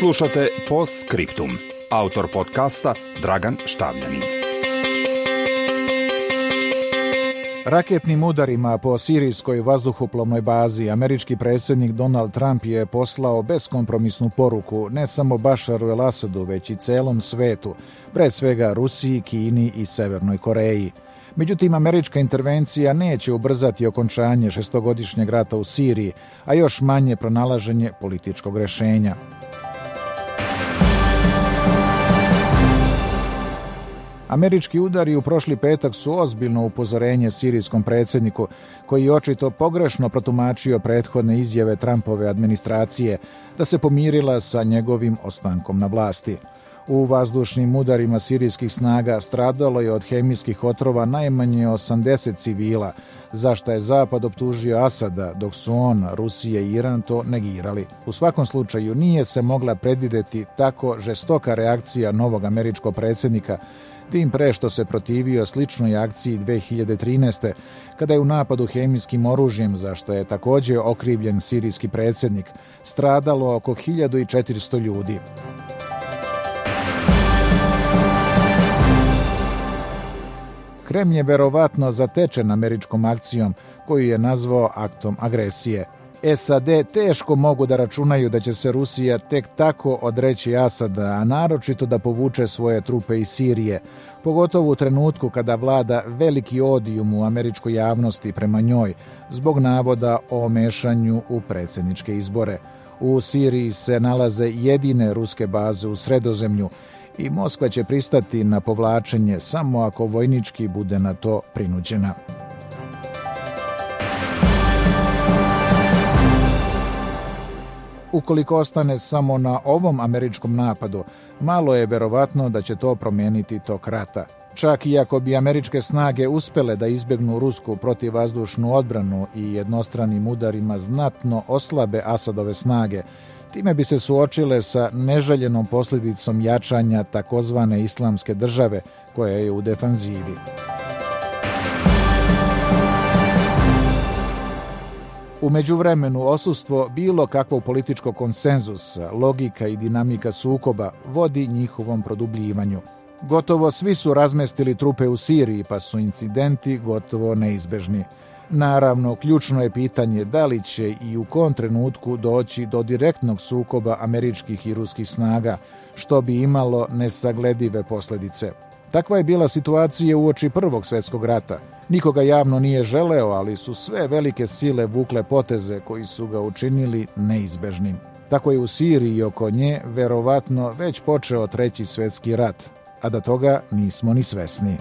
Slušate Post Scriptum. Autor podcasta Dragan Štavljanin. Raketnim udarima po sirijskoj vazduhoplovnoj bazi američki predsjednik Donald Trump je poslao beskompromisnu poruku ne samo Bašaru el Asadu, već i celom svetu, pre svega Rusiji, Kini i Severnoj Koreji. Međutim, američka intervencija neće ubrzati okončanje šestogodišnjeg rata u Siriji, a još manje pronalaženje političkog rešenja. Američki udari u prošli petak su ozbiljno upozorenje sirijskom predsjedniku, koji je očito pogrešno protumačio prethodne izjave Trumpove administracije da se pomirila sa njegovim ostankom na vlasti. U vazdušnim udarima sirijskih snaga stradalo je od hemijskih otrova najmanje 80 civila, zašto je Zapad optužio Asada, dok su on, Rusija i Iran to negirali. U svakom slučaju nije se mogla predvideti tako žestoka reakcija novog američkog predsjednika, tim pre što se protivio sličnoj akciji 2013. kada je u napadu hemijskim oružjem, za što je također okrivljen sirijski predsjednik, stradalo oko 1400 ljudi. Kremlj je verovatno zatečen američkom akcijom koju je nazvao aktom agresije. SAD teško mogu da računaju da će se Rusija tek tako odreći Asada, a naročito da povuče svoje trupe iz Sirije, pogotovo u trenutku kada vlada veliki odijum u američkoj javnosti prema njoj zbog navoda o mešanju u predsjedničke izbore. U Siriji se nalaze jedine ruske baze u sredozemlju i Moskva će pristati na povlačenje samo ako vojnički bude na to prinuđena. Ukoliko ostane samo na ovom američkom napadu, malo je verovatno da će to promijeniti tok rata. Čak i ako bi američke snage uspele da izbjegnu rusku protivvazdušnu odbranu i jednostranim udarima znatno oslabe Asadove snage, time bi se suočile sa neželjenom posljedicom jačanja takozvane islamske države koja je u defanzivi. Međuvremenu osustvo bilo kakvog političkog konsenzusa, logika i dinamika sukoba vodi njihovom produbljivanju. Gotovo svi su razmestili trupe u Siriji, pa su incidenti gotovo neizbežni. Naravno, ključno je pitanje da li će i u kom trenutku doći do direktnog sukoba američkih i ruskih snaga, što bi imalo nesagledive posljedice. Takva je bila situacija uoči Prvog svjetskog rata. Nikoga javno nije želeo, ali su sve velike sile vukle poteze koji su ga učinili neizbežnim. Tako je u Siriji oko nje verovatno već počeo treći svjetski rat, a da toga nismo ni svesni.